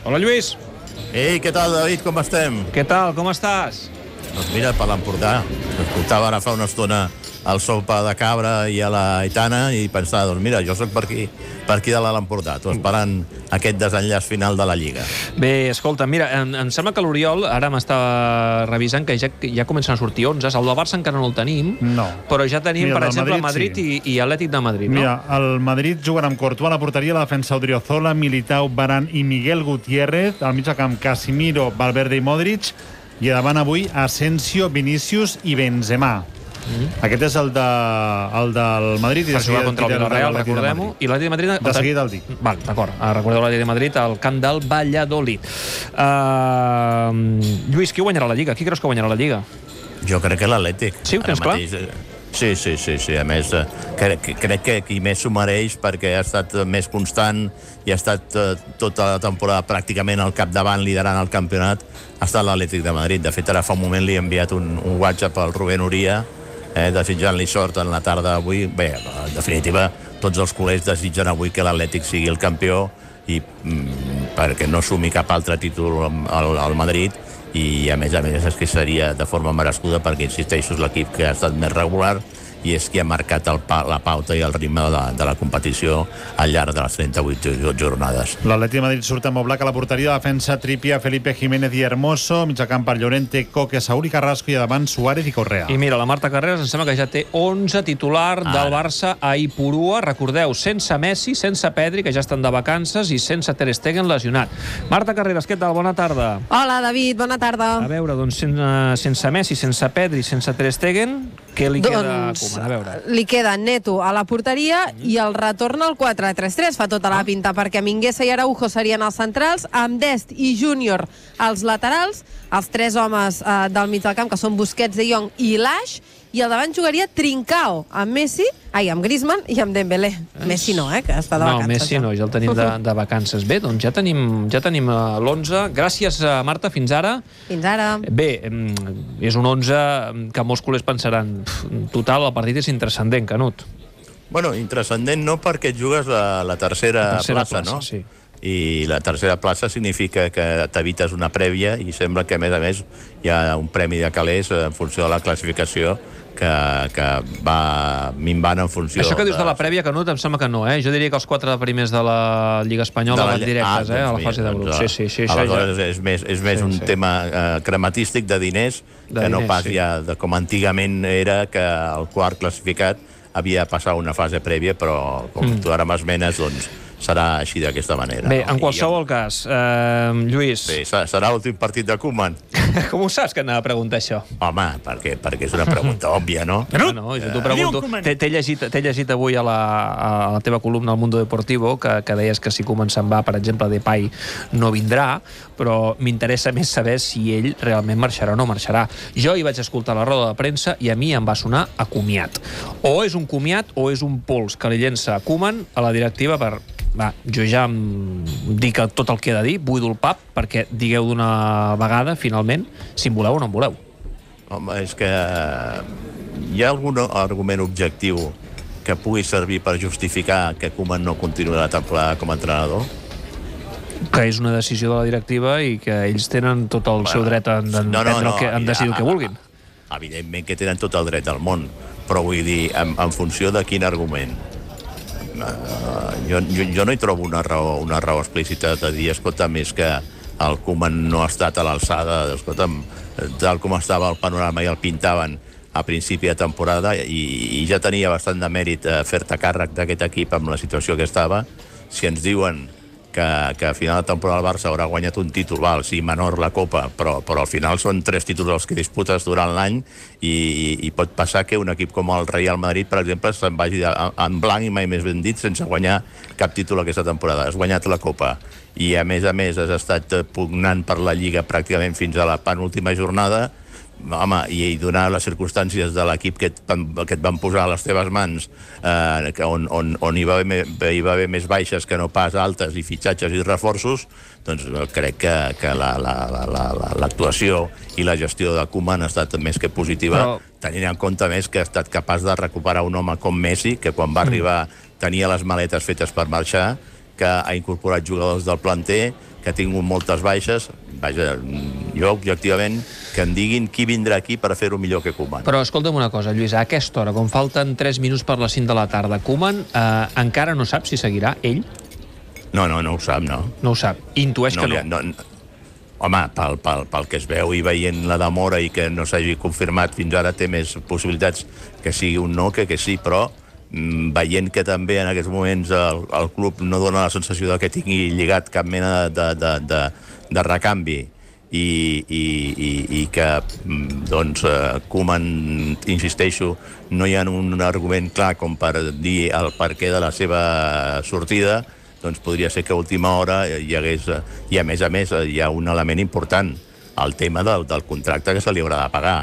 Hola, Lluís. Ei, què tal, David? Com estem? Què tal? Com estàs? Doncs mira, per l'Empordà. Escoltava ara fa una estona el sopa de cabra i a la Aitana i pensava, doncs mira, jo sóc per aquí, per aquí de l'Empordà, tu esperant aquest desenllaç final de la Lliga. Bé, escolta, mira, em, em sembla que l'Oriol ara m'està revisant que ja, ja comencen a sortir 11. El del Barça encara no el tenim, No. però ja tenim, Mira, per exemple, Madrid, Madrid, i, i Atlètic de Madrid, no? Mira, el Madrid jugarà amb Courtois a la porteria, la defensa Odriozola, Militao, Baran i Miguel Gutiérrez, al mig de camp Casimiro, Valverde i Modric, i davant avui Asensio, Vinícius i Benzema. Mm. Aquest és el, de, el del Madrid. I per de jugar contra el Villarreal, de recordem-ho. I l'Atlètic de Madrid... De seguida el dic. Val, d'acord. Ah, recordeu l'Atlètic de Madrid al camp del Valladolid. Uh, Lluís, qui guanyarà la Lliga? Qui creus que guanyarà la Lliga? Jo crec que l'Atlètic. Sí, ho tens clar? eh, Sí, sí, sí, sí. A més, eh, crec, crec que qui més s'ho mereix perquè ha estat més constant i ha estat eh, tota la temporada pràcticament al capdavant liderant el campionat ha estat l'Atlètic de Madrid. De fet, ara fa un moment li he enviat un, un WhatsApp al Rubén Uria eh, desitjant-li sort en la tarda d'avui. Bé, en definitiva, tots els culers desitgen avui que l'Atlètic sigui el campió i mm, perquè no sumi cap altre títol al, al Madrid i a més a més és que seria de forma merescuda perquè insisteixo és l'equip que ha estat més regular i és qui ha marcat el pa, la pauta i el ritme de la, de la competició al llarg de les 38 jo- jornades. L'Atlètic de Madrid surt amb Oblak a la porteria, defensa Tripia, Felipe Jiménez i Hermoso, mig de camp per Llorente, Coque, Saúl i Carrasco i davant Suárez i Correa. I mira, la Marta Carreras em sembla que ja té 11 titular Ara. del Barça a Ipurua. Recordeu, sense Messi, sense Pedri, que ja estan de vacances, i sense Ter Stegen lesionat. Marta Carreras, què tal? Bona tarda. Hola, David, bona tarda. A veure, doncs, sense, sense Messi, sense Pedri, sense Ter Stegen, què li queda a doncs, Koeman? A veure. li queda Neto a la porteria i el retorn al 4-3-3 fa tota la pinta, perquè Minguesa i Araujo serien els centrals, amb Dest i Júnior als laterals, els tres homes eh, del mig del camp, que són Busquets, De Jong i Lash, i al davant jugaria Trincao, amb Messi, ai, amb Griezmann i amb Dembélé. Messi no, eh, que està de No, vacances. Messi no, ja el tenim de, de vacances. Bé, doncs ja tenim, ja tenim eh, l'11. Gràcies, Marta, fins ara. Fins ara. Bé, és un 11 que molts culers pensaran "Pf, en total, el partit és intrascendent, Canut. Bueno, intrascendent no perquè et jugues la, la tercera, La tercera plaça, plaça, no? sí. I la tercera plaça significa que t'evites una prèvia i sembla que, a més a més, hi ha un premi de calés en funció de la classificació que, que va minvant en funció... Això que dius de la prèvia, Canut, em sembla que no, eh? Jo diria que els quatre primers de la Lliga Espanyola van directes, eh? A la fase de grups. Sí, sí, sí. Això Aleshores, ja... és més, és més Sí, un sí. tema eh, crematístic de diners De que no diners, pas sí. ja de com antigament era que el quart classificat havia de passar una fase prèvia, però com mm. tu ara m'esmenes, doncs serà així d'aquesta manera. Bé, en qualsevol cas, eh, Lluís, Bé, se- serà l'últim partit de Koeman? com ho saps que anava a preguntar això? Home, perquè, perquè és una pregunta òbvia, no? No, no, jo t'ho pregunto. T'he llegit, llegit avui a la, a la teva columna al Mundo Deportivo que, que deies que si Koeman se'n va, per exemple, Depay no vindrà, però m'interessa més saber si ell realment marxarà o no marxarà. Jo hi vaig escoltar la roda de premsa i a mi em va sonar a comiat. O és un comiat o és un pols que li llença Koeman a la directiva per va, jo ja em dic tot el que he de dir, buido el pap perquè digueu d'una vegada, finalment, si em voleu o no em voleu. Home, és que eh, hi ha algun argument objectiu que pugui servir per justificar que Koeman no continuï la temporada com a entrenador? que és una decisió de la directiva i que ells tenen tot el seu dret a en, en, no, no, no, que, en decidir el que vulguin. Evidentment que tenen tot el dret del món, però vull dir, en, en funció de quin argument. Jo, jo, jo no hi trobo una raó, una raó explícita de dir, escolta, més que el Koeman no ha estat a l'alçada, escolta'm, tal com estava el panorama i el pintaven a principi de temporada i, i ja tenia bastant de mèrit eh, fer-te càrrec d'aquest equip amb la situació que estava. Si ens diuen que, que a final de temporada el Barça haurà guanyat un títol, val, sí, menor la Copa, però, però al final són tres títols els que disputes durant l'any i, i, i pot passar que un equip com el Real Madrid, per exemple, se'n vagi en blanc i mai més ben dit sense guanyar cap títol aquesta temporada. Has guanyat la Copa i, a més a més, has estat pugnant per la Lliga pràcticament fins a la penúltima jornada, home, i, i donar les circumstàncies de l'equip que, et que et van posar a les teves mans, eh, que on, on, on hi, va haver, hi va haver més baixes que no pas altes, i fitxatges i reforços, doncs eh, crec que, que l'actuació la, la, la, la, i la gestió de Koeman ha estat més que positiva, Però- Però... tenint en compte més que ha estat capaç de recuperar un home com Messi, que quan va arribar tenia les maletes fetes per marxar, que ha incorporat jugadors del planter, que ha tingut moltes baixes. Vaja, jo, objectivament, que em diguin qui vindrà aquí per fer-ho millor que Koeman. Però escolta'm una cosa, Lluís, a aquesta hora, com falten 3 minuts per les 5 de la tarda, Koeman eh, encara no sap si seguirà ell? No, no, no ho sap, no. No ho sap. Intueix no, que no. no, no home, pel, pel, pel que es veu i veient la demora i que no s'hagi confirmat fins ara té més possibilitats que sigui un no que que sí, però veient que també en aquests moments el, el club no dona la sensació de que tingui lligat cap mena de, de, de, de recanvi i, i, i, i que mm, doncs eh, Koeman, insisteixo, no hi ha un argument clar com per dir el perquè de la seva sortida, doncs podria ser que a última hora hi hagués... I a més a més hi ha un element important, el tema del, del contracte que se li haurà de pagar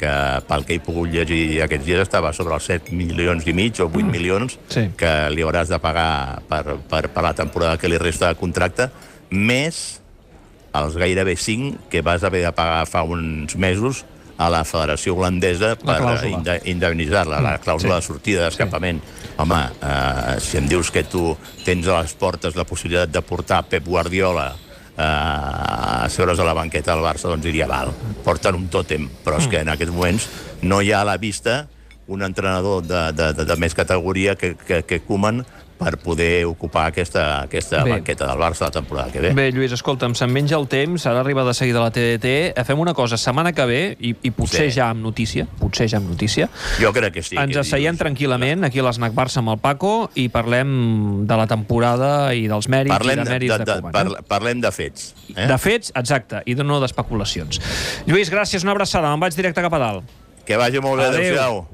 que pel que he pogut llegir aquests dies estava sobre els 7 milions i mig o 8 mm. milions sí. que li hauràs de pagar per, per, per la temporada que li resta de contracte, més els gairebé 5 que vas haver de pagar fa uns mesos a la Federació Holandesa per indemnitzar-la, la clàusula sí. de sortida d'escapament. Sí. Home, eh, si em dius que tu tens a les portes la possibilitat de portar Pep Guardiola eh, a seure's a la banqueta del Barça, doncs diria, val, porten un tòtem, però és que en aquests moments no hi ha a la vista un entrenador de, de, de, de més categoria que, que, que Koeman per poder ocupar aquesta, aquesta Bé. banqueta del Barça la temporada que ve. Bé, Lluís, escolta'm, se'n menja el temps, ara arriba de seguida la TDT. Eh, fem una cosa, setmana que ve, i, i potser sí. ja amb notícia, potser ja amb notícia, jo crec que sí. Ens que asseiem dius, tranquil·lament aquí a l'Snac Barça amb el Paco i parlem de la temporada i dels mèrits parlem i de mèrits de, de, de, de Koeman. Eh? Parlem de fets. Eh? De fets, exacte, i de no d'especulacions. Lluís, gràcies, una abraçada, me'n vaig directe cap a dalt. Que vagi molt bé, adéu-siau. Adéu